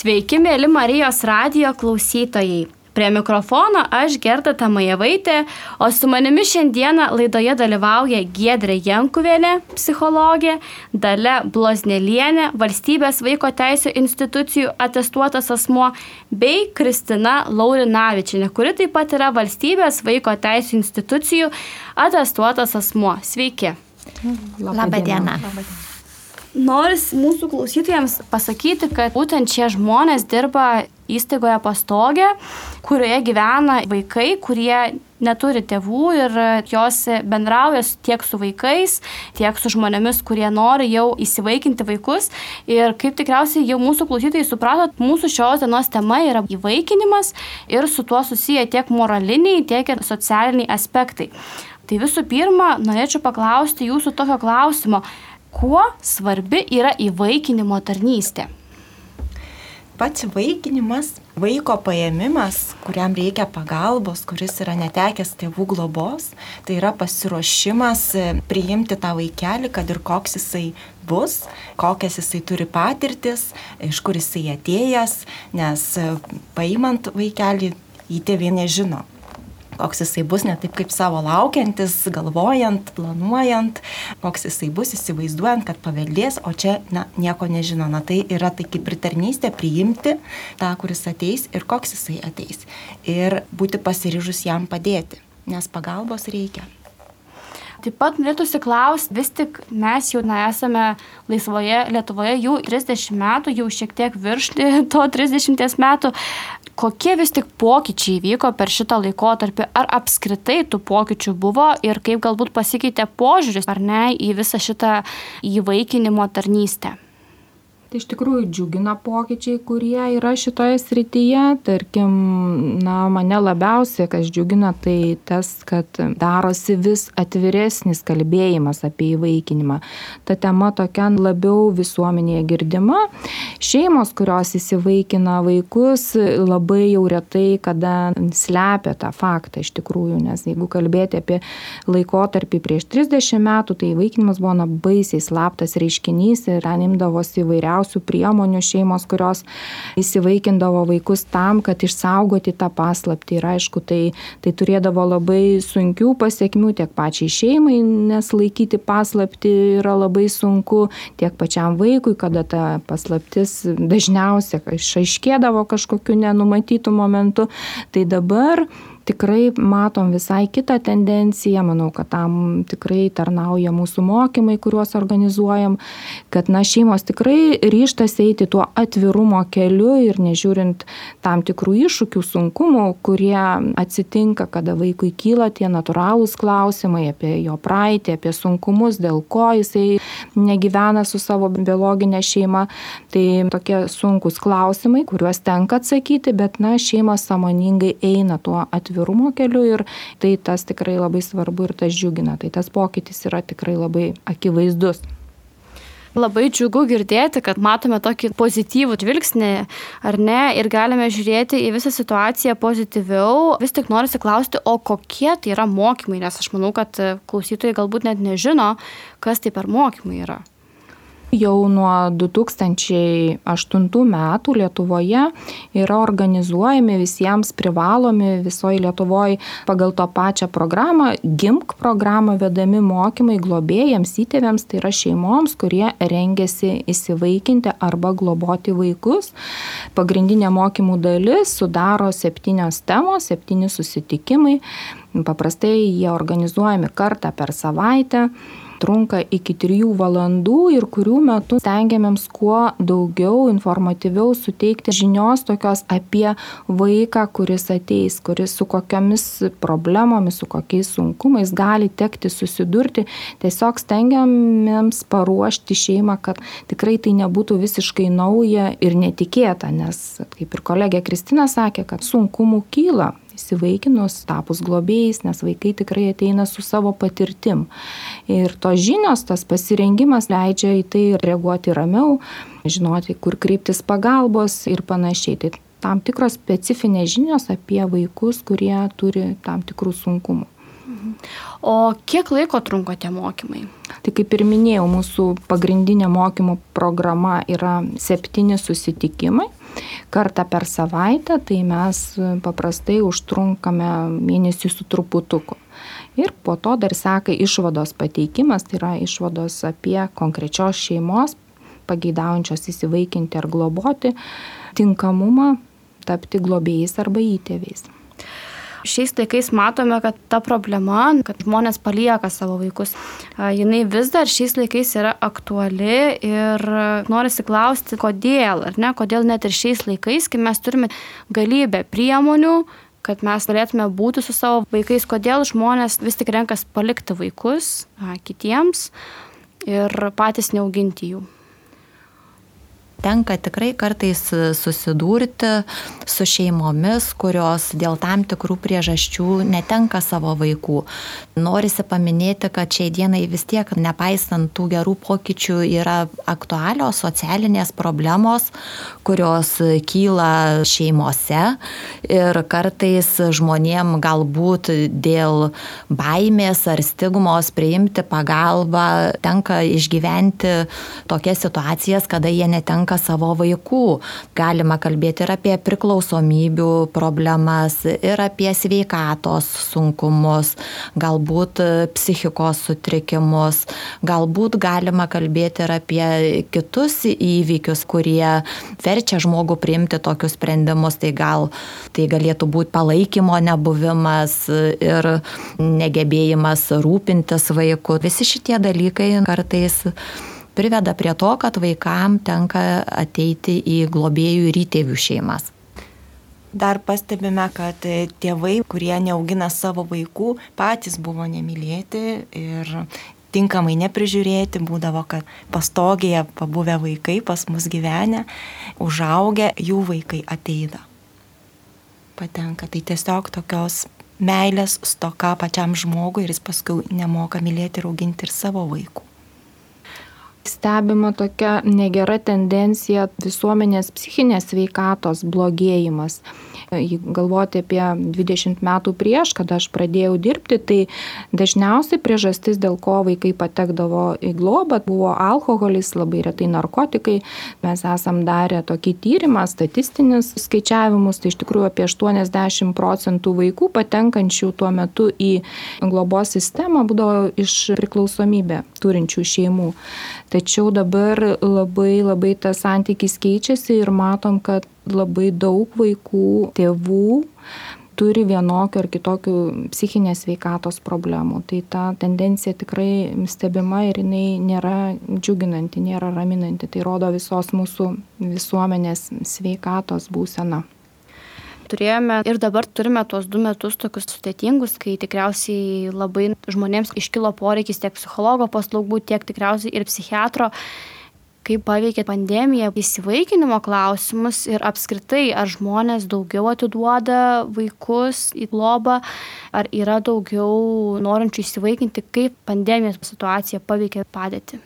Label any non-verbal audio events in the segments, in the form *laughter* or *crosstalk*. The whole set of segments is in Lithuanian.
Sveiki, mėly Marijos radio klausytojai. Prie mikrofono aš Gerda Tamajevaitė, o su manimi šiandieną laidoje dalyvauja Giedrė Jankuvėlė, psichologė, Dale Bloznelienė, valstybės vaiko teisų institucijų atestuotas asmuo, bei Kristina Laurinavičinė, kuri taip pat yra valstybės vaiko teisų institucijų atestuotas asmuo. Sveiki. Labą dieną. Labą dieną. Noris mūsų klausytojams pasakyti, kad būtent šie žmonės dirba įstaigoje pastogė, kurioje gyvena vaikai, kurie neturi tėvų ir jos bendrauja tiek su vaikais, tiek su žmonėmis, kurie nori jau įsivaikinti vaikus. Ir kaip tikriausiai jau mūsų klausytojai suprato, mūsų šios dienos tema yra įvaikinimas ir su tuo susiję tiek moraliniai, tiek ir socialiniai aspektai. Tai visų pirma, norėčiau paklausti jūsų tokio klausimo Kuo svarbi yra įvaikinimo tarnystė? Pats vaikinimas, vaiko paėmimas, kuriam reikia pagalbos, kuris yra netekęs tėvų globos, tai yra pasiruošimas e, priimti tą vaikelį, kad ir koks jisai bus, kokias jisai turi patirtis, iš kur jisai atėjęs, nes e, paimant vaikelį į tėvį nežino koks jisai bus, ne taip kaip savo laukiantis, galvojant, planuojant, koks jisai bus, įsivaizduojant, kad paveldės, o čia na, nieko nežino. Na tai yra tai kaip pritarnystė priimti tą, kuris ateis ir koks jisai ateis. Ir būti pasiryžus jam padėti, nes pagalbos reikia. Taip pat norėtųsi klausti, vis tik mes jau na, esame laisvoje Lietuvoje jau 30 metų, jau šiek tiek virš *laughs* to 30 metų. Kokie vis tik pokyčiai vyko per šitą laikotarpį? Ar apskritai tų pokyčių buvo ir kaip galbūt pasikeitė požiūris ar ne į visą šitą įvaikinimo tarnystę? Tai iš tikrųjų džiugina pokyčiai, kurie yra šitoje srityje. Tarkim, na, mane labiausiai, kas džiugina, tai tas, kad darosi vis atviresnis kalbėjimas apie įvaikinimą. Ta tema tokia labiau visuomenėje girdima. Šeimos, kurios įsivaikina vaikus, labai jau retai kada slepia tą faktą iš tikrųjų, nes jeigu kalbėti apie laikotarpį prieš 30 metų, tai įvaikinimas buvo baisiai slaptas reiškinys ir ten imdavosi įvairiausių įvairiausių priemonių šeimos, kurios įsivaikindavo vaikus tam, kad išsaugoti tą paslaptį. Ir aišku, tai, tai turėdavo labai sunkių pasiekmių tiek pačiai šeimai, nes laikyti paslaptį yra labai sunku, tiek pačiam vaikui, kada ta paslaptis dažniausiai išaiškėdavo kažkokiu nenumatytu momentu. Tai dabar tikrai matom visai kitą tendenciją, manau, kad tam tikrai tarnauja mūsų mokymai, kuriuos organizuojam, kad na šeimos tikrai ryštas eiti tuo atvirumo keliu ir nežiūrint tam tikrų iššūkių, sunkumų, kurie atsitinka, kada vaikui kyla tie natūralūs klausimai apie jo praeitį, apie sunkumus, dėl ko jisai negyvena su savo biologinė šeima. Tai tokie sunkus klausimai, kuriuos tenka atsakyti, bet na šeima samoningai eina tuo atvirumu atvirumo keliu ir tai tas tikrai labai svarbu ir tas džiugina. Tai tas pokytis yra tikrai labai akivaizdus. Labai džiugu girdėti, kad matome tokį pozityvų žvilgsnį, ar ne, ir galime žiūrėti į visą situaciją pozityviau. Vis tik noriu klausti, o kokie tai yra mokymai, nes aš manau, kad klausytojai galbūt net nežino, kas tai per mokymai yra. Jau nuo 2008 metų Lietuvoje yra organizuojami visiems privalomi visoje Lietuvoje pagal to pačią programą, GIMK programą vedami mokymai globėjams, įtėviams, tai yra šeimoms, kurie rengiasi įsivaikinti arba globoti vaikus. Pagrindinė mokymų dalis sudaro septynios temos, septyni susitikimai. Paprastai jie organizuojami kartą per savaitę trunka iki 3 valandų ir kurių metu stengiamėms kuo daugiau informatyviau suteikti žinios tokios apie vaiką, kuris ateis, kuris su kokiamis problemomis, su kokiais sunkumais gali tekti susidurti. Tiesiog stengiamėms paruošti šeimą, kad tikrai tai nebūtų visiškai nauja ir netikėta, nes kaip ir kolegė Kristina sakė, kad sunkumų kyla įsivaikinus, tapus globėjais, nes vaikai tikrai ateina su savo patirtim. Ir tos žinios, tas pasirengimas leidžia į tai reaguoti ramiau, žinoti, kur kreiptis pagalbos ir panašiai. Tai tam tikros specifinės žinios apie vaikus, kurie turi tam tikrų sunkumų. O kiek laiko trunka tie mokymai? Tai kaip ir minėjau, mūsų pagrindinė mokymo programa yra septyni susitikimai. Kartą per savaitę, tai mes paprastai užtrunkame mėnesį su truputuku. Ir po to dar seka išvados pateikimas, tai yra išvados apie konkrečios šeimos, pageidaujančios įsivaikinti ar globoti, tinkamumą tapti globėjais arba įtėviais. Šiais laikais matome, kad ta problema, kad žmonės palieka savo vaikus, jinai vis dar šiais laikais yra aktuali ir norisi klausti, kodėl, ar ne, kodėl net ir šiais laikais, kai mes turime galybę priemonių, kad mes galėtume būti su savo vaikais, kodėl žmonės vis tik renkas palikti vaikus kitiems ir patys neauginti jų tenka tikrai kartais susidurti su šeimomis, kurios dėl tam tikrų priežasčių netenka savo vaikų. Norisi paminėti, kad šiai dienai vis tiek, nepaisant tų gerų pokyčių, yra aktualios socialinės problemos, kurios kyla šeimose ir kartais žmonėm galbūt dėl baimės ar stigmos priimti pagalbą tenka išgyventi tokias situacijas, kada jie netenka netenka savo vaikų. Galima kalbėti ir apie priklausomybių problemas, ir apie sveikatos sunkumus, galbūt psichikos sutrikimus, galbūt galima kalbėti ir apie kitus įvykius, kurie verčia žmogų priimti tokius sprendimus. Tai gal tai galėtų būti palaikymo nebuvimas ir negebėjimas rūpintis vaiku. Visi šitie dalykai kartais priveda prie to, kad vaikam tenka ateiti į globėjų ir įtėvių šeimas. Dar pastebime, kad tėvai, kurie neaugina savo vaikų, patys buvo nemylėti ir tinkamai neprižiūrėti, būdavo, kad pastogėje pabuvę vaikai pas mus gyvenę, užaugę, jų vaikai ateina. Patenka. Tai tiesiog tokios meilės stoka pačiam žmogui ir jis paskui nemoka mylėti ir auginti ir savo vaikų stebima tokia negera tendencija visuomenės psichinės sveikatos blogėjimas galvoti apie 20 metų prieš, kada aš pradėjau dirbti, tai dažniausiai priežastis, dėl ko vaikai patekdavo į globą, buvo alkoholis, labai retai narkotikai. Mes esam darę tokį tyrimą, statistinis skaičiavimus, tai iš tikrųjų apie 80 procentų vaikų patenkančių tuo metu į globos sistemą būdavo iš priklausomybę turinčių šeimų. Tačiau dabar labai labai tas santykis keičiasi ir matom, kad labai daug vaikų, tėvų turi vienokių ar kitokių psichinės veikatos problemų. Tai ta tendencija tikrai stebima ir jinai nėra džiuginanti, nėra raminanti. Tai rodo visos mūsų visuomenės sveikatos būsena turėjome ir dabar turime tuos du metus tokius sudėtingus, kai tikriausiai labai žmonėms iškilo poreikis tiek psichologo paslaugų, tiek tikriausiai ir psichiatro kaip paveikė pandemija įsivaikinimo klausimus ir apskritai, ar žmonės daugiau atiduoda vaikus į globą, ar yra daugiau norinčių įsivaikinti, kaip pandemijos situacija paveikė padėtį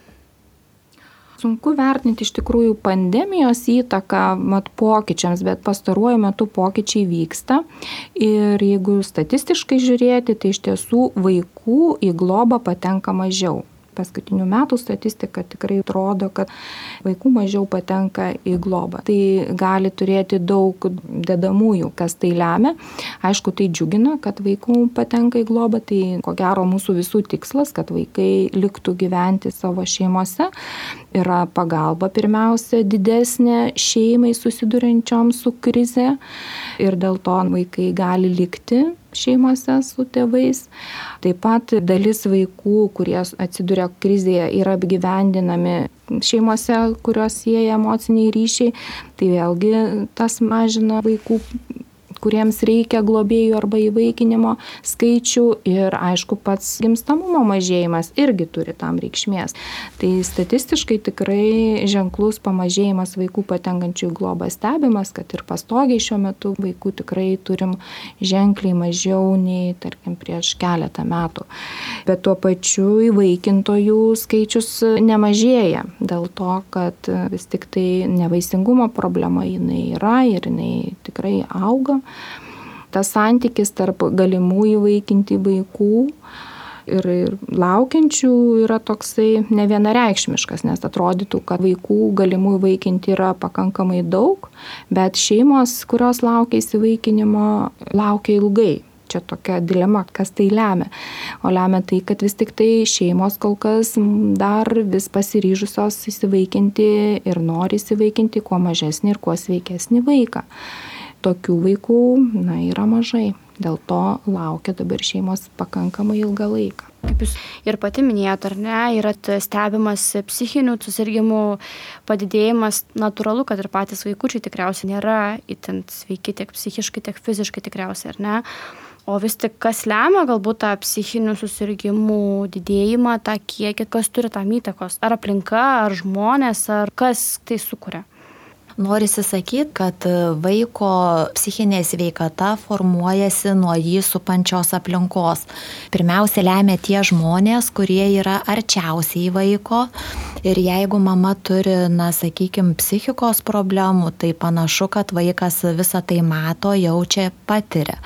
sunku vertinti iš tikrųjų pandemijos įtaką mat pokyčiams, bet pastaruoju metu pokyčiai vyksta. Ir jeigu statistiškai žiūrėti, tai iš tiesų vaikų į globą patenka mažiau paskutinių metų statistika tikrai rodo, kad vaikų mažiau patenka į globą. Tai gali turėti daug dedamųjų, kas tai lemia. Aišku, tai džiugina, kad vaikų patenka į globą, tai ko gero mūsų visų tikslas, kad vaikai liktų gyventi savo šeimose. Yra pagalba pirmiausia didesnė šeimai susidurinčiom su krize ir dėl to vaikai gali likti šeimose su tėvais. Taip pat dalis vaikų, kurie atsiduria krizėje, yra apgyvendinami šeimose, kurios sieja emociniai ryšiai. Tai vėlgi tas mažina vaikų kuriems reikia globėjų arba įvaikinimo skaičių ir aišku pats gimstamumo mažėjimas irgi turi tam reikšmės. Tai statistiškai tikrai ženklus pamažėjimas vaikų patenkančių į globą stebimas, kad ir pastogiai šiuo metu vaikų tikrai turim ženkliai mažiau nei tarkim prieš keletą metų. Bet tuo pačiu įvaikintojų skaičius nemažėja dėl to, kad vis tik tai nevaisingumo problema jinai yra ir jinai tikrai auga tas santykis tarp galimų įvaikinti vaikų ir, ir laukiančių yra toksai ne vienareikšmiškas, nes atrodytų, kad vaikų galimų įvaikinti yra pakankamai daug, bet šeimos, kurios laukia įsivaikinimo, laukia ilgai. Čia tokia dilema, kas tai lemia. O lemia tai, kad vis tik tai šeimos kol kas dar vis pasiryžusios įsivaikinti ir nori įsivaikinti kuo mažesnį ir kuo sveikesnį vaiką. Tokių vaikų na, yra mažai. Dėl to laukia dabar šeimos pakankamai ilgą laiką. Kaip jūs ir pati minėjote, ar ne, yra stebimas psichinių susirgymų padidėjimas. Natūralu, kad ir patys vaikučiai tikriausiai nėra itin sveiki tiek psichiškai, tiek fiziškai tikriausiai, ar ne. O vis tik kas lemia galbūt tą psichinių susirgymų didėjimą, tą kiekį, kas turi tam įtakos? Ar aplinka, ar žmonės, ar kas tai sukuria? Norisi sakyti, kad vaiko psichinė sveikata formuojasi nuo jį supančios aplinkos. Pirmiausia, lemia tie žmonės, kurie yra arčiausiai vaiko. Ir jeigu mama turi, na, sakykime, psichikos problemų, tai panašu, kad vaikas visą tai mato, jaučia, patiria.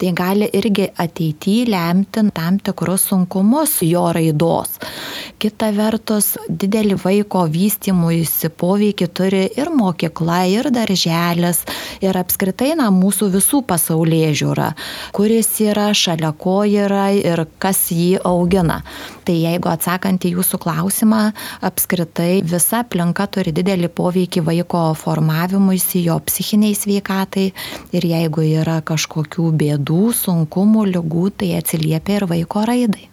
Tai gali irgi ateityje lemti tam tikrus sunkumus jo raidos. Kita vertus, didelį vaiko vystimuisi poveikį turi ir mokykla mokykla, ir darželis, ir apskritai na, mūsų visų pasaulyje žiūra, kuris yra, šalia ko yra ir kas jį augina. Tai jeigu atsakant į jūsų klausimą, apskritai visa aplinka turi didelį poveikį vaiko formavimuisi, jo psichiniai sveikatai ir jeigu yra kažkokių bėdų, sunkumų, lygų, tai atsiliepia ir vaiko raidai.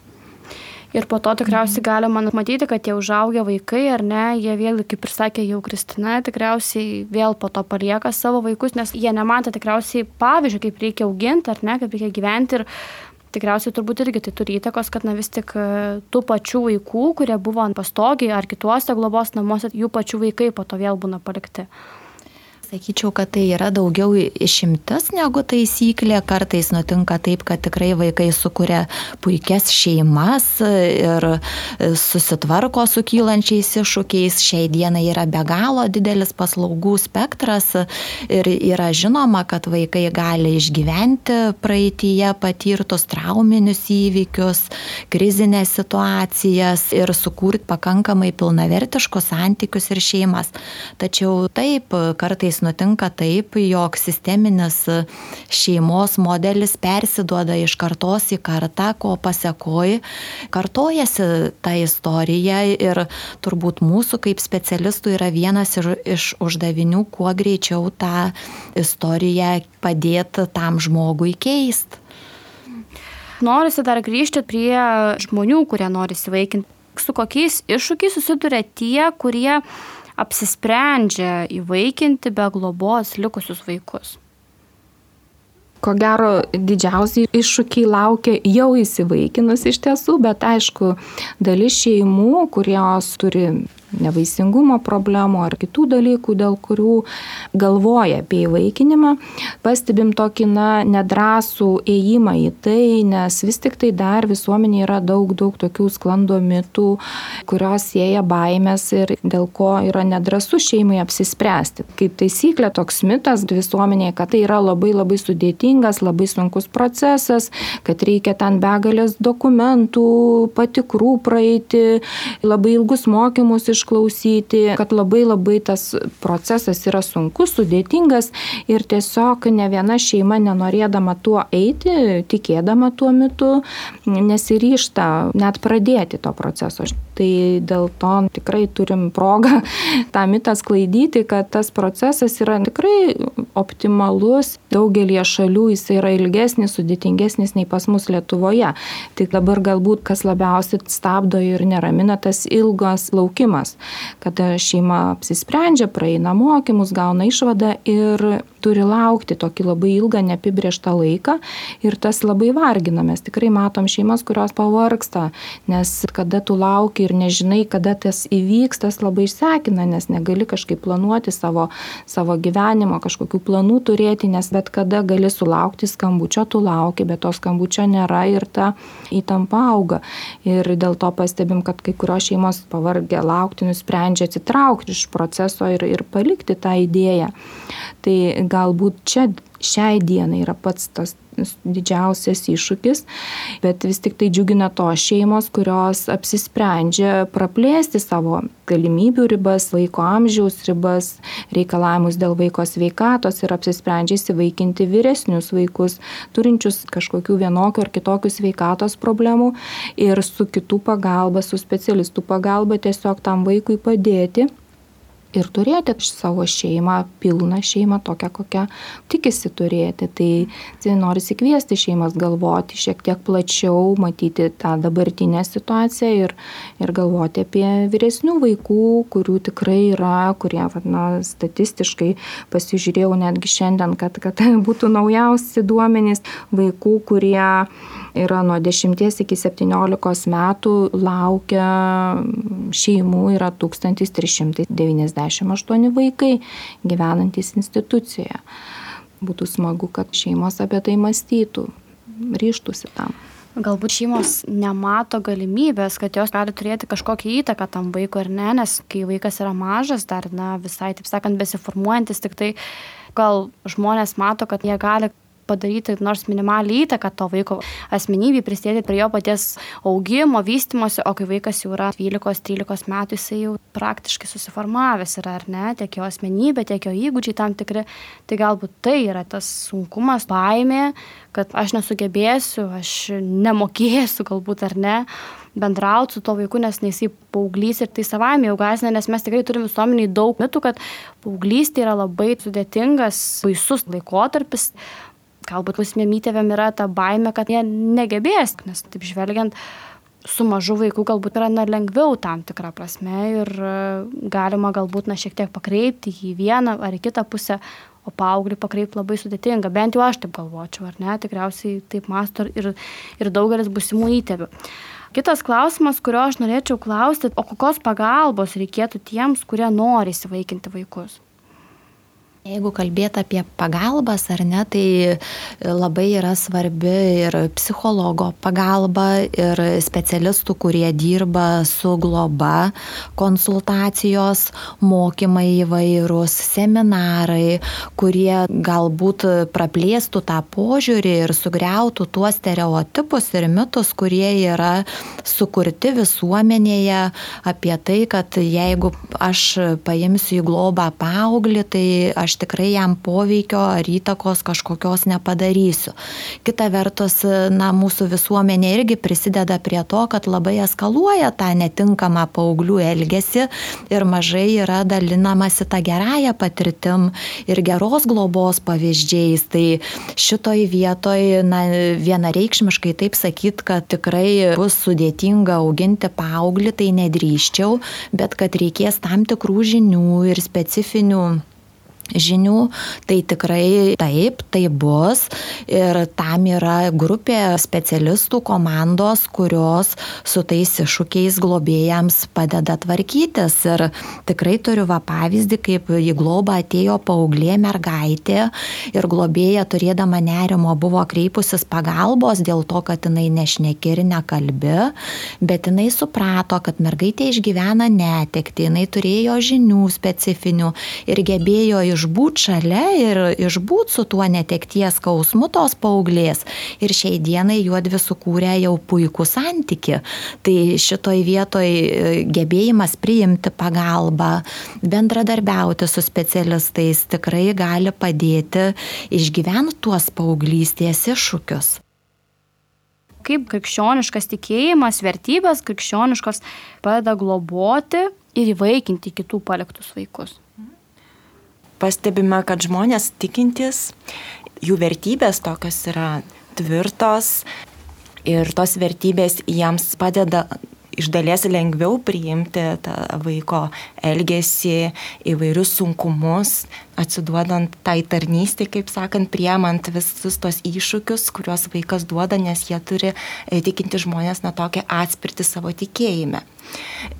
Ir po to tikriausiai galima matyti, kad tie užaugę vaikai, ar ne, jie vėl, kaip ir sakė jau Kristina, tikriausiai vėl po to palieka savo vaikus, nes jie nematė tikriausiai pavyzdžių, kaip reikia auginti, ar ne, kaip reikia gyventi. Ir tikriausiai turbūt irgi tai turi įtakos, kad na vis tik e, tų pačių vaikų, kurie buvo ant pastogiai ar kituose globos namuose, jų pačių vaikai po to vėl būna palikti. Sakyčiau, kad tai yra daugiau išimtis negu taisyklė. Kartais nutinka taip, kad tikrai vaikai sukuria puikias šeimas ir susitvarko su kylančiais iššūkiais. Šiai dienai yra be galo didelis paslaugų spektras ir yra žinoma, kad vaikai gali išgyventi praeitįje patirtus trauminius įvykius, krizinės situacijas ir sukurti pakankamai pilnavertiškus santykius ir šeimas. Tačiau taip, kartais kartais nutinka taip, jog sisteminis šeimos modelis persiduoda iš kartos į kartą, ko pasiekoji, kartojasi ta istorija ir turbūt mūsų kaip specialistų yra vienas iš, uždavinių, kuo greičiau tą istoriją padėti tam žmogui keisti. Norisi dar grįžti prie žmonių, kurie nori įsivaikinti. Su kokiais iššūkiais susiduria tie, kurie apsisprendžia įvaikinti be globos likusius vaikus? Ko gero, didžiausiai iššūkiai laukia jau įsivaikinus iš tiesų, bet aišku, dalis šeimų, kurios turi nevaisingumo problemų ar kitų dalykų, dėl kurių galvoja apie įvaikinimą, pastebim tokį na, nedrasų ėjimą į tai, nes vis tik tai dar visuomenė yra daug, daug tokių sklandų mitų, kurios sieja baimės ir dėl ko yra nedrasų šeimai apsispręsti. Kaip taisyklė, toks mitas visuomenėje, kad tai yra labai labai sudėtingas, labai sunkus procesas, kad reikia ten begalės dokumentų, patikrų praeiti, labai ilgus mokymus iš išklausyti, kad labai labai tas procesas yra sunkus, sudėtingas ir tiesiog ne viena šeima nenorėdama tuo eiti, tikėdama tuo metu, nesiryšta net pradėti to proceso. Tai dėl to tikrai turim progą *laughs* tą mitą sklaidyti, kad tas procesas yra tikrai optimalus. Daugelie šalių jis yra ilgesnis, sudėtingesnis nei pas mus Lietuvoje. Tik dabar galbūt kas labiausiai stabdo ir neramina tas ilgas laukimas, kada šeima apsisprendžia, praeina mokymus, gauna išvadą ir turi laukti tokį labai ilgą neapibrieštą laiką ir tas labai vargina. Mes tikrai matom šeimas, kurios pavarksta, nes kada tu lauki ir nežinai, kada tas įvyks, tas labai išsekina, nes negali kažkaip planuoti savo, savo gyvenimo, kažkokių planų turėti, nes bet kada gali sulaukti skambučio, tu lauki, bet to skambučio nėra ir ta įtampa auga. Ir dėl to pastebim, kad kai kurios šeimos pavargę laukti, nusprendžia atsitraukti iš proceso ir, ir palikti tą idėją. Tai galbūt čia šiai dienai yra pats tas didžiausias iššūkis, bet vis tik tai džiugina tos šeimos, kurios apsisprendžia praplėsti savo galimybių ribas, vaiko amžiaus ribas, reikalavimus dėl vaiko sveikatos ir apsisprendžia įsivaikinti vyresnius vaikus, turinčius kažkokių vienokių ar kitokių sveikatos problemų ir su kitų pagalba, su specialistų pagalba tiesiog tam vaikui padėti ir turėti savo šeimą, pilną šeimą, tokią, kokią tikisi turėti. Tai, tai nori įkviesti šeimas galvoti šiek tiek plačiau, matyti tą dabartinę situaciją ir, ir galvoti apie vyresnių vaikų, kurių tikrai yra, kurie, na, statistiškai pasižiūrėjau netgi šiandien, kad, kad *laughs* būtų naujausi duomenys vaikų, kurie yra nuo 10 iki 17 metų laukia šeimų yra 1398 vaikai gyvenantys institucijoje. Būtų smagu, kad šeimos apie tai mąstytų, ryštųsi tam. Galbūt šeimos nemato galimybės, kad jos gali turėti kažkokią įtaką tam vaikui ar ne, nes kai vaikas yra mažas, dar, na, visai, taip sakant, besiformuojantis, tik tai gal žmonės mato, kad jie gali padaryti nors minimalią įtaką to vaiko asmenybei, prisidėti prie jo paties augimo, vystimosi, o kai vaikas jau yra 12-13 metų, jisai jau praktiškai susiformavęs yra, ar ne, tiek jo asmenybė, tiek jo įgūdžiai tam tikri, tai galbūt tai yra tas sunkumas, baimė, kad aš nesugebėsiu, aš nemokėsiu galbūt ar ne bendrauti su to vaiku, nes jisai paauglys ir tai savami jau gazina, nes mes tikrai turime visuomeniai daug mitų, kad paauglystė yra labai sudėtingas, baisus laikotarpis, galbūt būsimiem įtėviam yra ta baime, kad jie negebės, nes taip žvelgiant, su mažu vaiku galbūt yra na, lengviau tam tikrą prasme ir e, galima galbūt na, šiek tiek pakreipti į vieną ar į kitą pusę, o paauglį pakreipti labai sudėtinga. Bent jau aš taip galvočiau, ar ne? Tikriausiai taip masto ir, ir daugelis busimų įtėvių. Kitas klausimas, kurio aš norėčiau klausti, o kokios pagalbos reikėtų tiems, kurie nori įsivaikinti vaikus? Jeigu kalbėt apie pagalbas ar ne, tai labai yra svarbi ir psichologo pagalba, ir specialistų, kurie dirba su globa, konsultacijos, mokymai įvairūs, seminarai, kurie galbūt praplėstų tą požiūrį ir sugriautų tuos stereotipus ir mitus, kurie yra sukurti visuomenėje apie tai, kad jeigu aš paimsiu į globą paauglį, tai aš tikrai jam poveikio ar įtakos kažkokios nepadarysiu. Kita vertus, na, mūsų visuomenė irgi prisideda prie to, kad labai eskaluoja tą netinkamą paauglių elgesį ir mažai yra dalinamasi tą gerąją patirtim ir geros globos pavyzdžiais. Tai šitoj vietoj, na, vienareikšmiškai taip sakyt, kad tikrai bus sudėtinga auginti paauglį, tai nedrįščiau, bet kad reikės tam tikrų žinių ir specifinių žinių, tai tikrai taip, tai bus. Ir tam yra grupė specialistų komandos, kurios su tais iššūkiais globėjams padeda tvarkytis. Ir tikrai turiu va pavyzdį, kaip į globą atėjo paauglė mergaitė ir globėja turėdama nerimo buvo kreipusis pagalbos dėl to, kad jinai nešneki ir nekalbi, bet jinai suprato, kad mergaitė išgyvena netekti, jinai turėjo žinių specifinių ir gebėjo iš išbūt šalia ir išbūt su tuo netekties skausmu tos paauglės. Ir šiai dienai juodvi sukūrė jau puikų santyki. Tai šitoj vietoj e, gebėjimas priimti pagalbą, bendradarbiauti su specialistais tikrai gali padėti išgyventi tuos paauglystės iššūkius kaip krikščioniškas tikėjimas, vertybės krikščioniškos padeda globoti ir įvaikinti kitų paliktus vaikus pastebime, kad žmonės tikintis, jų vertybės tokios yra tvirtos ir tos vertybės jiems padeda iš dalies lengviau priimti tą vaiko elgesį, įvairius sunkumus, atsiduodant tai tarnystė, kaip sakant, priemant visus tos iššūkius, kuriuos vaikas duoda, nes jie turi e, tikinti žmonės na tokią atspirti savo tikėjime.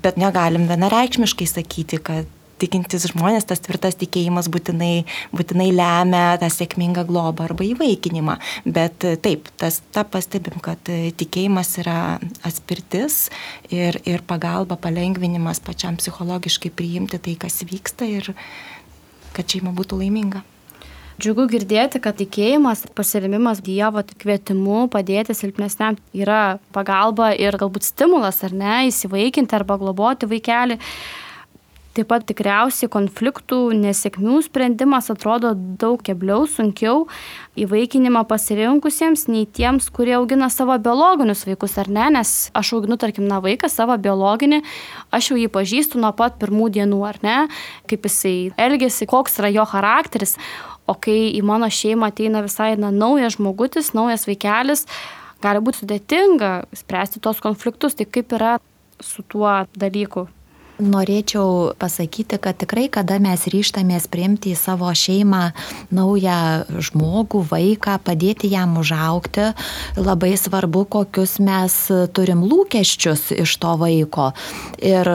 Bet negalim vienareikšmiškai sakyti, kad tikintis žmonės, tas tvirtas tikėjimas būtinai, būtinai lemia tą sėkmingą globą arba įvaikinimą. Bet e, taip, tas, tą pastebim, kad e, tikėjimas yra atspirtis ir, ir pagalba, palengvinimas pačiam psichologiškai priimti tai, kas vyksta ir kad šeima būtų laiminga. Džiugu girdėti, kad tikėjimas, pasirimimas Dievo kvietimu padėti silpnesniam yra pagalba ir galbūt stimulas, ar ne, įsivaikinti arba globoti vaikelį. Taip pat tikriausiai konfliktų nesėkmių sprendimas atrodo daug kebliau, sunkiau įvaikinimą pasirinkusiems nei tiems, kurie augina savo biologinius vaikus, ar ne, nes aš auginu, tarkim, na vaiką savo biologinį, aš jau jį pažįstu nuo pat pirmų dienų, ar ne, kaip jisai elgesi, koks yra jo charakteris, o kai į mano šeimą ateina visai na, naujas žmogutis, naujas vaikelis, gali būti sudėtinga spręsti tos konfliktus, tai kaip yra su tuo dalyku Norėčiau pasakyti, kad tikrai, kada mes ryštamės priimti į savo šeimą naują žmogų, vaiką, padėti jam užaukti, labai svarbu, kokius mes turim lūkesčius iš to vaiko. Ir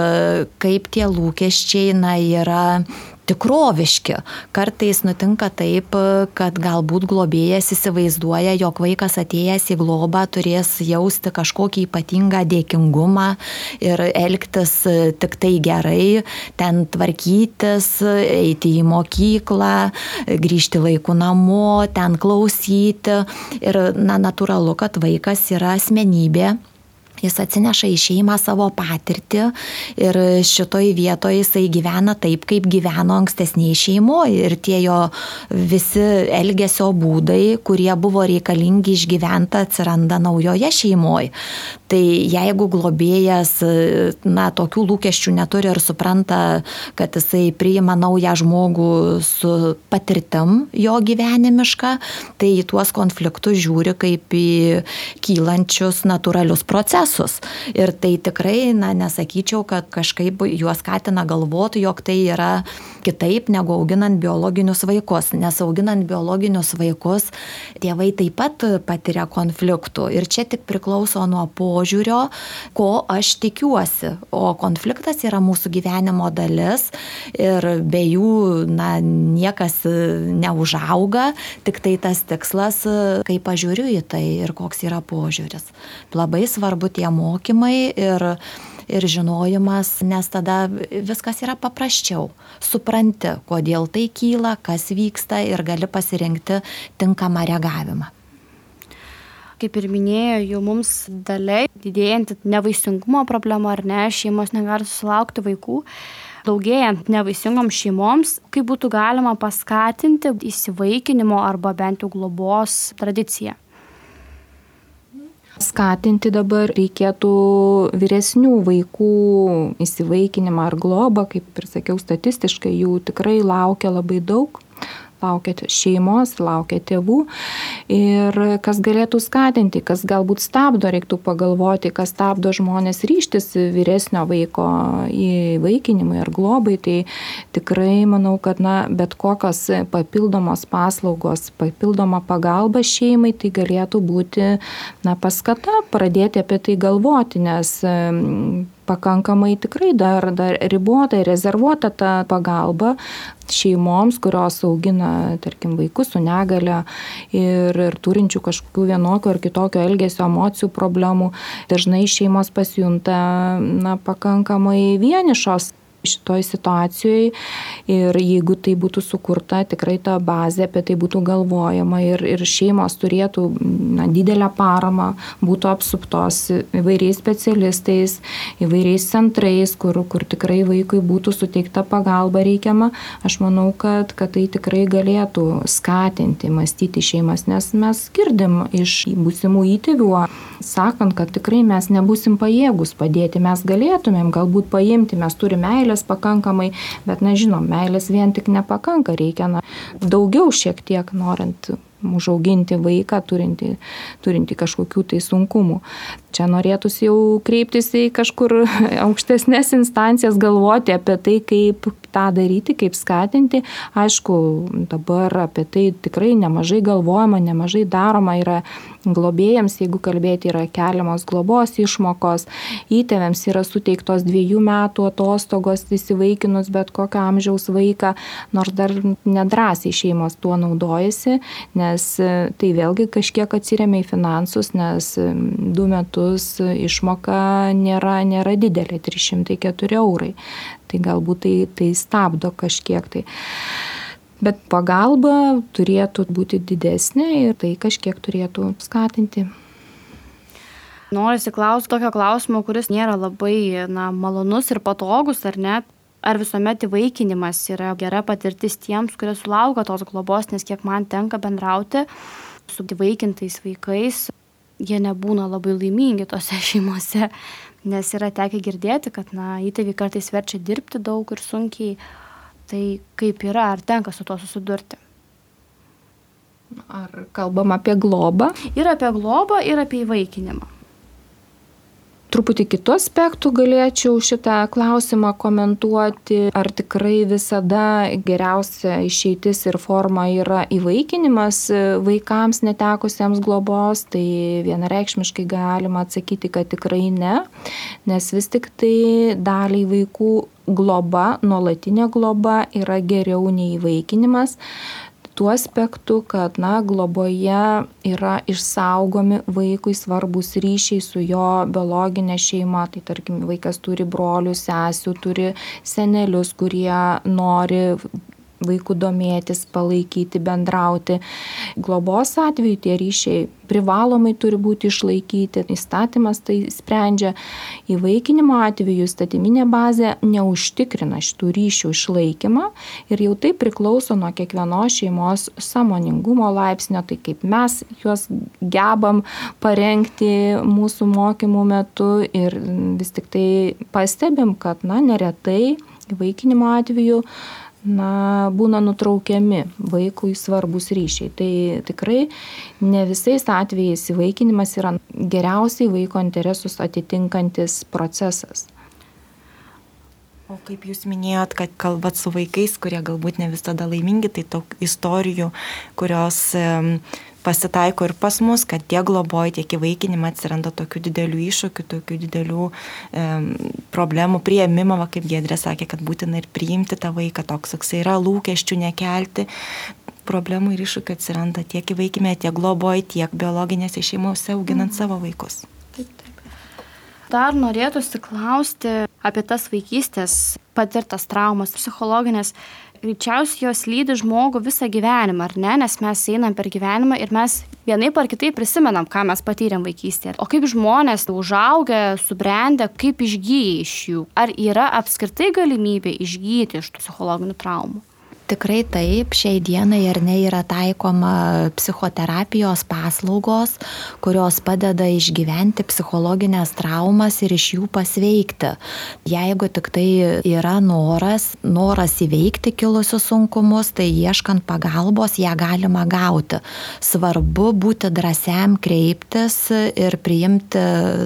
kaip tie lūkesčiai na, yra tikroviški. Kartais nutinka taip, kad galbūt globėjas įsivaizduoja, jog vaikas atėjęs į globą turės jausti kažkokį ypatingą dėkingumą ir elgtis tik tai gerai, ten tvarkytis, eiti į mokyklą, grįžti laiku namo, ten klausyti. Ir na, natūralu, kad vaikas yra asmenybė Jis atsineša į šeimą savo patirtį ir šitoj vietoje jisai gyvena taip, kaip gyveno ankstesniai šeimoje. Ir tie jo visi elgesio būdai, kurie buvo reikalingi išgyventi, atsiranda naujoje šeimoje. Tai jeigu globėjas, na, tokių lūkesčių neturi ir supranta, kad jisai priima naują žmogų su patirtim jo gyvenimišką, tai į tuos konfliktus žiūri kaip į kylančius natūralius procesus procesus. Ir tai tikrai, na, nesakyčiau, kad kažkaip juos skatina galvoti, jog tai yra kitaip negu auginant biologinius vaikus. Nes auginant biologinius vaikus tėvai taip pat patiria konfliktų. Ir čia tik priklauso nuo požiūrio, ko aš tikiuosi. O konfliktas yra mūsų gyvenimo dalis ir be jų, na, niekas neužauga, tik tai tas tikslas, kaip pažiūriu į tai ir koks yra požiūris. Labai svarbu tie mokymai ir ir žinojimas, nes tada viskas yra paprasčiau. Supranti, kodėl tai kyla, kas vyksta ir gali pasirinkti tinkamą reagavimą. Kaip ir minėjo, jau mums daliai didėjant nevaisingumo problema ar ne, šeimos negali susilaukti vaikų daugėjant nevaisingom šeimoms, kaip būtų galima paskatinti įsivaikinimo arba bent jau globos tradiciją. Skatinti dabar reikėtų vyresnių vaikų įsivaikinimą ar globą, kaip ir sakiau, statistiškai jų tikrai laukia labai daug laukia šeimos, laukia tėvų. Ir kas galėtų skatinti, kas galbūt stabdo, reiktų pagalvoti, kas stabdo žmonės ryštis vyresnio vaiko įvaikinimui ar globai, tai tikrai manau, kad na, bet kokios papildomos paslaugos, papildoma pagalba šeimai, tai galėtų būti na, paskata pradėti apie tai galvoti, nes pakankamai tikrai dar, dar ribota ir rezervuota ta pagalba šeimoms, kurios augina, tarkim, vaikus su negale ir, ir turinčių kažkokių vienokio ar kitokio elgesio, emocijų problemų. Dažnai šeimos pasijunta na, pakankamai vienišos šitoj situacijoj. Ir jeigu tai būtų sukurta tikrai ta bazė, apie tai būtų galvojama ir, ir šeimos turėtų na, didelę paramą, būtų apsuptos įvairiais specialistais, įvairiais centrais, kur, kur tikrai vaikui būtų suteikta pagalba reikiama, aš manau, kad, kad tai tikrai galėtų skatinti, mąstyti šeimas, nes mes girdim iš būsimų įtėvių, sakant, kad tikrai mes nebusim pajėgus padėti, mes galėtumėm galbūt paimti, mes turime meilės pakankamai, bet na žinom, meilės vien tik nepakanka, reikia na, daugiau šiek tiek norint užauginti vaiką turinti, turinti kažkokių tai sunkumų. Čia norėtųsi jau kreiptis į kažkur *laughs* aukštesnės instancijas, galvoti apie tai, kaip tą daryti, kaip skatinti. Aišku, dabar apie tai tikrai nemažai galvojama, nemažai daroma yra globėjams, jeigu kalbėti, yra keliamos globos išmokos, įtėviams yra suteiktos dviejų metų atostogos įsivaikinus bet kokio amžiaus vaiką, nors dar nedrasiai šeimos tuo naudojasi, nes tai vėlgi kažkiek atsiriamia į finansus, nes du metus išmoka nėra, nėra didelė - 304 eurai tai galbūt tai, tai stabdo kažkiek tai. Bet pagalba turėtų būti didesnė ir tai kažkiek turėtų skatinti. Norisi klausti tokio klausimo, kuris nėra labai na, malonus ir patogus, ar ne? Ar visuomet įvaikinimas yra gera patirtis tiems, kurie sulaukia tos globos, nes kiek man tenka bendrauti su įvaikintais vaikais, jie nebūna labai laimingi tose *laughs* šeimose, nes yra tekę girdėti, kad na, įtėviai kartais verčia dirbti daug ir sunkiai. Tai kaip yra, ar tenka su to susidurti? Ar kalbam apie globą? Ir apie globą, ir apie įvaikinimą truputį kitų aspektų galėčiau šitą klausimą komentuoti, ar tikrai visada geriausia išeitis ir forma yra įvaikinimas vaikams netekusiems globos, tai vienareikšmiškai galima atsakyti, kad tikrai ne, nes vis tik tai daliai vaikų globa, nuolatinė globa yra geriau nei įvaikinimas tuo aspektu, kad, na, globoje yra išsaugomi vaikui svarbus ryšiai su jo biologinė šeima. Tai tarkim, vaikas turi brolių, sesių, turi senelius, kurie nori vaikų domėtis, palaikyti, bendrauti. Globos atveju tie ryšiai privalomai turi būti išlaikyti, įstatymas tai sprendžia. Įvaikinimo atveju statyminė bazė neužtikrina šitų ryšių išlaikymą ir jau tai priklauso nuo kiekvienos šeimos samoningumo laipsnio, tai kaip mes juos gebam parengti mūsų mokymų metu ir vis tik tai pastebim, kad na, neretai įvaikinimo atveju na, būna nutraukiami vaikui svarbus ryšiai. Tai tikrai ne visais atvejais įvaikinimas yra geriausiai vaiko interesus atitinkantis procesas. O kaip jūs minėjot, kad kalbat su vaikais, kurie galbūt ne visada laimingi, tai tok istorijų, kurios pasitaiko ir pas mus, kad tiek globoji, tiek įvaikinimą atsiranda tokių didelių iššūkių, tokių didelių e, problemų prieimimo, va, kaip Gedrė sakė, kad būtina ir priimti tą vaiką, toks toks yra lūkesčių nekelti. Problemų ir iššūkių atsiranda tiek įvaikime, tiek globoji, tiek biologinėse šeimose auginant mm. savo vaikus. Taip, taip. Dar norėtųsi klausti apie tas vaikystės patirtas traumas, psichologinės greičiausiai jos lydi žmogų visą gyvenimą, ar ne? Nes mes einam per gyvenimą ir mes vienaip ar kitaip prisimenam, ką mes patyrėm vaikystėje. O kaip žmonės užaugę, subrendę, kaip išgyja iš jų? Ar yra apskritai galimybė išgyti iš tų psichologinių traumų? Tikrai taip, šiai dienai ar ne yra taikoma psichoterapijos paslaugos, kurios padeda išgyventi psichologinės traumas ir iš jų pasveikti. Jeigu tik tai yra noras, noras įveikti kilusius sunkumus, tai ieškant pagalbos ją galima gauti. Svarbu būti drąsiam kreiptis ir priimti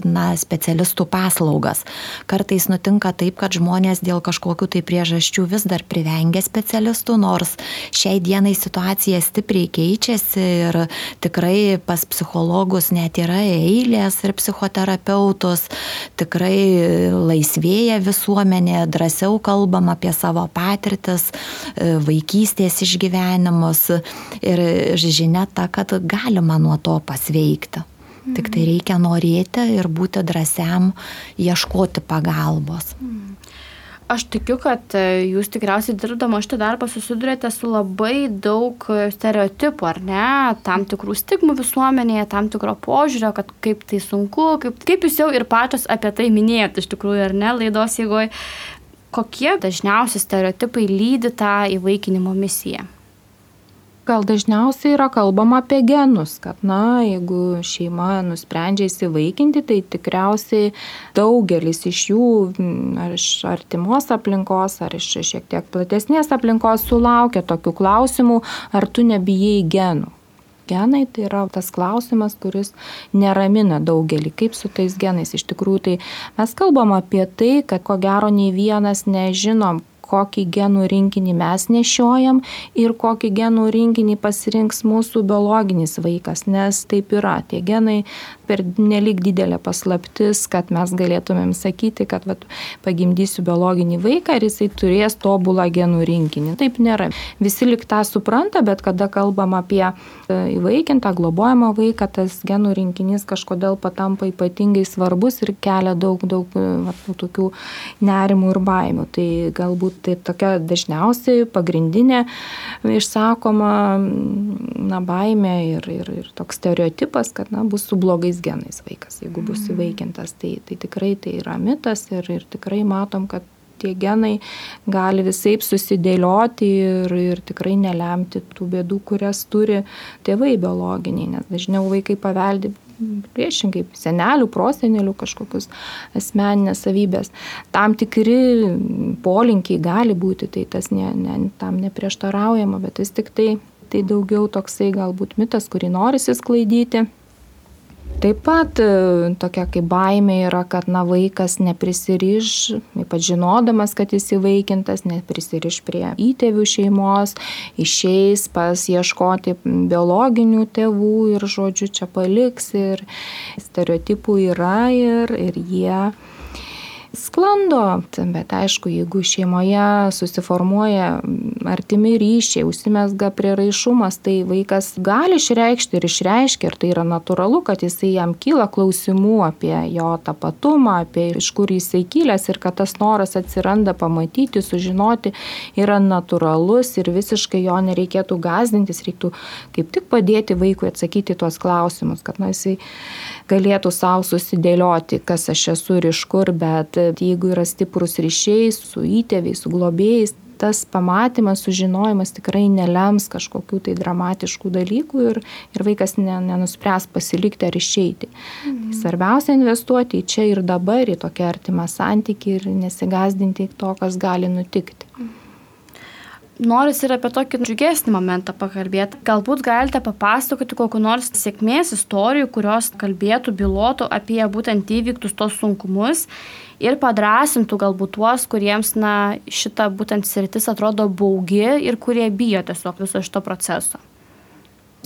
na, specialistų paslaugas. Kartais nutinka taip, kad žmonės dėl kažkokių tai priežasčių vis dar privengia specialistų nors šiai dienai situacija stipriai keičiasi ir tikrai pas psichologus net yra eilės ir psichoterapeutus, tikrai laisvėja visuomenė, drąsiau kalbam apie savo patirtis, vaikystės išgyvenimus ir žinia ta, kad galima nuo to pasveikti. Tik tai reikia norėti ir būti drąsiam ieškoti pagalbos. Mm. Aš tikiu, kad e, jūs tikriausiai dirbdama šitą darbą susidurėte su labai daug e, stereotipų, ar ne, tam tikrų stigmų visuomenėje, tam tikro požiūrio, kad kaip tai sunku, kaip, kaip jūs jau ir pačios apie tai minėjot iš tikrųjų, ar ne, laidos jėgoje. Kokie dažniausi stereotipai lydi tą įvaikinimo misiją? Gal dažniausiai yra kalbama apie genus, kad, na, jeigu šeima nusprendžia įsivaikinti, tai tikriausiai daugelis iš jų, ar iš artimos aplinkos, ar iš šiek tiek platesnės aplinkos sulaukia tokių klausimų, ar tu nebijai genų. Genai tai yra tas klausimas, kuris neramina daugelį. Kaip su tais genais? Iš tikrųjų, tai mes kalbam apie tai, kad ko gero nei vienas nežinom, kokį genų rinkinį mes nešiojam ir kokį genų rinkinį pasirinks mūsų biologinis vaikas, nes taip yra. Tie genai per nelik didelė paslaptis, kad mes galėtumėm sakyti, kad vat, pagimdysiu biologinį vaiką ir jisai turės tobulą genų rinkinį. Taip nėra. Visi lik tą supranta, bet kada kalbam apie e, įvaikintą, globojamą vaiką, tas genų rinkinys kažkodėl patampa ypatingai svarbus ir kelia daug, daug vat, tokių nerimų ir baimių. Tai galbūt tai tokia dažniausiai pagrindinė išsakoma na, baime ir, ir, ir toks stereotipas, kad na, bus su blogais genais vaikas, jeigu bus mhm. įvaikintas. Tai, tai tikrai tai yra mitas ir, ir tikrai matom, kad tie genai gali visai susidėlioti ir, ir tikrai nelemti tų bėdų, kurias turi tėvai biologiniai, nes dažniau vaikai paveldi priešingai senelių, prosenelių kažkokius asmeninės savybės. Tam tikri polinkiai gali būti, tai tas ne, ne, tam neprieštaraujama, bet vis tik tai, tai daugiau toksai galbūt mitas, kurį norisi sklaidyti. Taip pat e, tokia kaip baimė yra, kad na, vaikas neprisiriš, ypač žinodamas, kad jis įvaikintas, neprisiriš prie įtėvių šeimos, išeis pas ieškoti biologinių tėvų ir, žodžiu, čia paliks ir stereotipų yra ir, ir jie sklando, bet aišku, jeigu šeimoje susiformuoja artimi ryšiai, užsimesga priraišumas, tai vaikas gali išreikšti ir išreiškia, ir tai yra natūralu, kad jisai jam kyla klausimų apie jo tapatumą, apie iš kur jisai kilęs ir kad tas noras atsiranda pamatyti, sužinoti yra natūralus ir visiškai jo nereikėtų gazdintis, reiktų kaip tik padėti vaikui atsakyti tuos klausimus, kad na, jisai galėtų savo susidėlioti, kas aš esu ir iš kur, bet jeigu yra stiprus ryšiai su įtėviais, su globėjais, tas pamatymas, sužinojimas tikrai nelems kažkokių tai dramatiškų dalykų ir, ir vaikas ne, nenuspręs pasilikti ar išeiti. Mhm. Tai svarbiausia investuoti į čia ir dabar, į tokią artimą santykį ir nesigazdinti to, kas gali nutikti. Noris ir apie tokį džiugesnį momentą pakalbėti. Galbūt galite papasakoti kokiu nors sėkmės istorijų, kurios kalbėtų, bylotų apie būtent įvyktus tos sunkumus ir padrasintų galbūt tuos, kuriems na, šita būtent sritis atrodo baugi ir kurie bijo tiesiog viso šito proceso.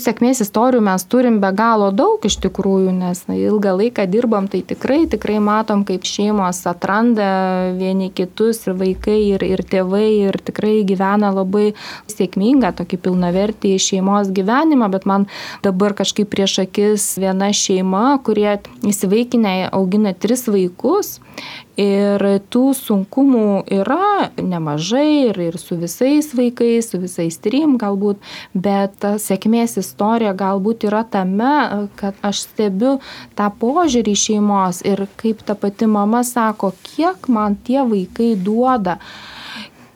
Sėkmės istorijų mes turim be galo daug iš tikrųjų, nes na, ilgą laiką dirbam, tai tikrai, tikrai matom, kaip šeimos atranda vieni kitus ir vaikai, ir, ir tėvai, ir tikrai gyvena labai sėkmingą, tokį pilnavertį šeimos gyvenimą, bet man dabar kažkaip prieš akis viena šeima, kurie įsivaikinę augina tris vaikus Ir tų sunkumų yra nemažai ir, ir su visais vaikais, su visais trim galbūt, bet ta sėkmės istorija galbūt yra tame, kad aš stebiu tą požiūrį šeimos ir kaip ta pati mama sako, kiek man tie vaikai duoda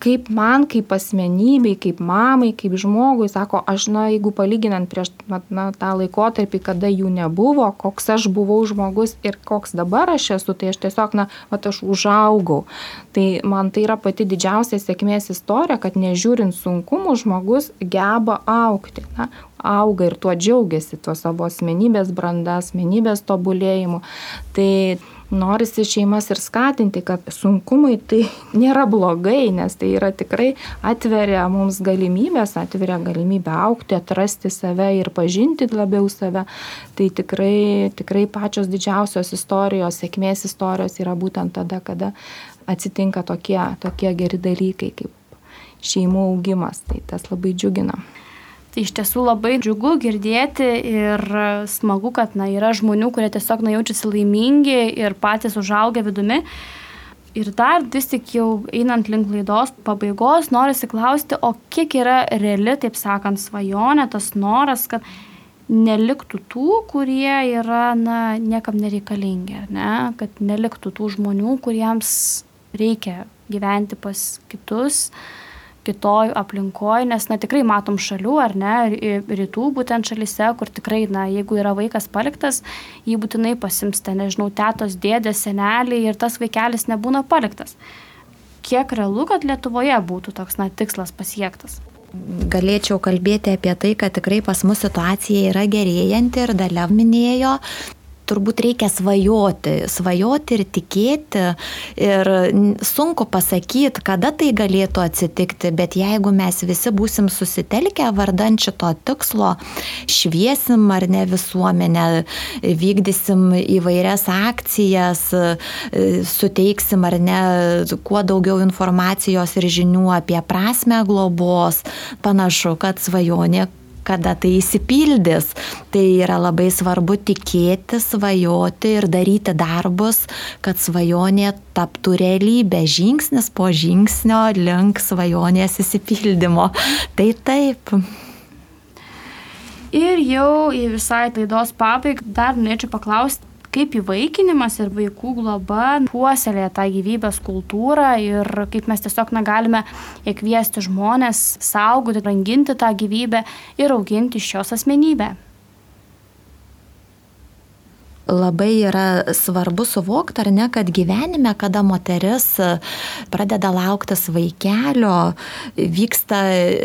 kaip man, kaip asmenybei, kaip mamai, kaip žmogui, sako, aš, na, jeigu palyginant prieš na, tą laikotarpį, kada jų nebuvo, koks aš buvau žmogus ir koks dabar aš esu, tai aš tiesiog, na, va, aš užaugau. Tai man tai yra pati didžiausia sėkmės istorija, kad nežiūrint sunkumų, žmogus geba aukti. Na, auga ir tuo džiaugiasi, tuo savo asmenybės branda, asmenybės tobulėjimu. Tai norisi šeimas ir skatinti, kad sunkumai tai *laughs* nėra blogai, nes tai yra tikrai atveria mums galimybės, atveria galimybę aukti, atrasti save ir pažinti labiau save. Tai tikrai, tikrai pačios didžiausios istorijos, sėkmės istorijos yra būtent tada, kada atsitinka tokie, tokie geri dalykai kaip šeimų augimas. Tai tas labai džiugina. Tai iš tiesų labai džiugu girdėti ir smagu, kad na, yra žmonių, kurie tiesiog na, jaučiasi laimingi ir patys užaugę vidumi. Ir dar vis tik jau einant link laidos pabaigos, norisi klausti, o kiek yra reali, taip sakant, svajonė, tas noras, kad neliktų tų, kurie yra, na, niekam nereikalingi, ne? kad neliktų tų žmonių, kuriems reikia gyventi pas kitus, uh, kitoj aplinkoj, nes, na, tikrai matom šalių, ar ne, rytų būtent šalise, kur tikrai, na, jeigu yra vaikas paliktas, jį būtinai pasimsta, nežinau, tėtos, dėdės, seneliai ir tas vaikelis nebūna paliktas. Kiek realu, kad Lietuvoje būtų toks, na, tikslas pasiektas? galėčiau kalbėti apie tai, kad tikrai pas mus situacija yra gerėjanti ir dalia minėjo, turbūt reikia svajoti, svajoti ir tikėti. Ir sunku pasakyti, kada tai galėtų atsitikti, bet jeigu mes visi būsim susitelkę vardant šito tikslo, šviesim ar ne visuomenę, vykdysim įvairias akcijas, suteiksim ar ne kuo daugiau informacijos ir žinių apie prasme globos, panašu, kad svajonė kada tai įsipildys. Tai yra labai svarbu tikėti, svajoti ir daryti darbus, kad svajonė taptų realybė, žingsnis po žingsnio link svajonės įsipildymo. Tai taip. Ir jau į visai laidos pabaigą dar norėčiau paklausti, kaip įvaikinimas ir vaikų globa puoselėja tą gyvybės kultūrą ir kaip mes tiesiog negalime įkviesti žmonės saugoti, ranginti tą gyvybę ir auginti iš jos asmenybę labai yra svarbu suvokti, ar ne, kad gyvenime, kada moteris pradeda lauktis vaikelio, vyksta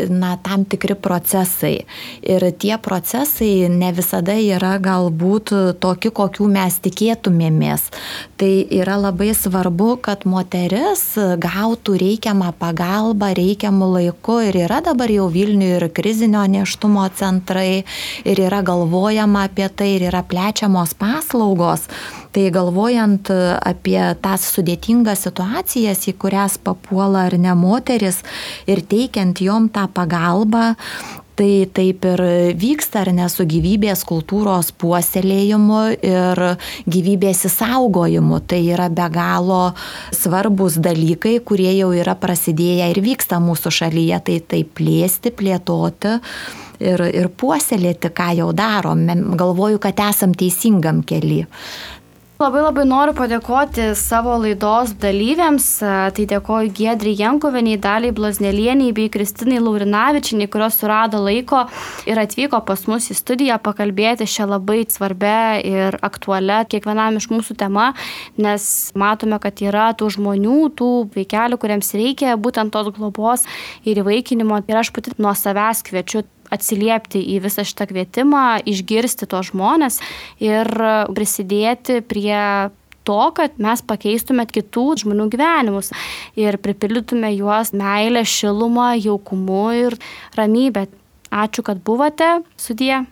na, tam tikri procesai. Ir tie procesai ne visada yra galbūt tokie, kokių mes tikėtumėmės. Tai yra labai svarbu, kad moteris gautų reikiamą pagalbą reikiamų laiku. Ir yra dabar jau Vilniuje ir krizinio neštumo centrai, ir yra galvojama apie tai, ir yra plečiamos paslaugos paslaugos. Tai galvojant apie tas sudėtingas situacijas, į kurias papuola ar ne moteris ir teikiant jom tą pagalbą, tai taip ir vyksta ar ne su gyvybės kultūros puoselėjimu ir gyvybės įsaugojimu. Tai yra be galo svarbus dalykai, kurie jau yra prasidėję ir vyksta mūsų šalyje. Tai taip plėsti, plėtoti ir, ir puoselėti, ką jau darom. Galvoju, kad esam teisingam keliui. Labai labai noriu padėkoti savo laidos dalyviams. Tai dėkoju Gedri Jankoveniai, Daliai Blaznelieniai bei Kristinai Laurinavičiniai, kurios surado laiko ir atvyko pas mus į studiją pakalbėti šią labai svarbę ir aktualią kiekvienam iš mūsų tema, nes matome, kad yra tų žmonių, tų vaikelių, kuriems reikia būtent tos globos ir įvaikinimo. Ir aš pati nuo savęs kviečiu atsiliepti į visą šitą kvietimą, išgirsti tos žmonės ir prisidėti prie to, kad mes pakeistumėt kitų žmonių gyvenimus ir pripildytume juos meilę, šilumą, jaukumu ir ramybę. Ačiū, kad buvote. Sudie.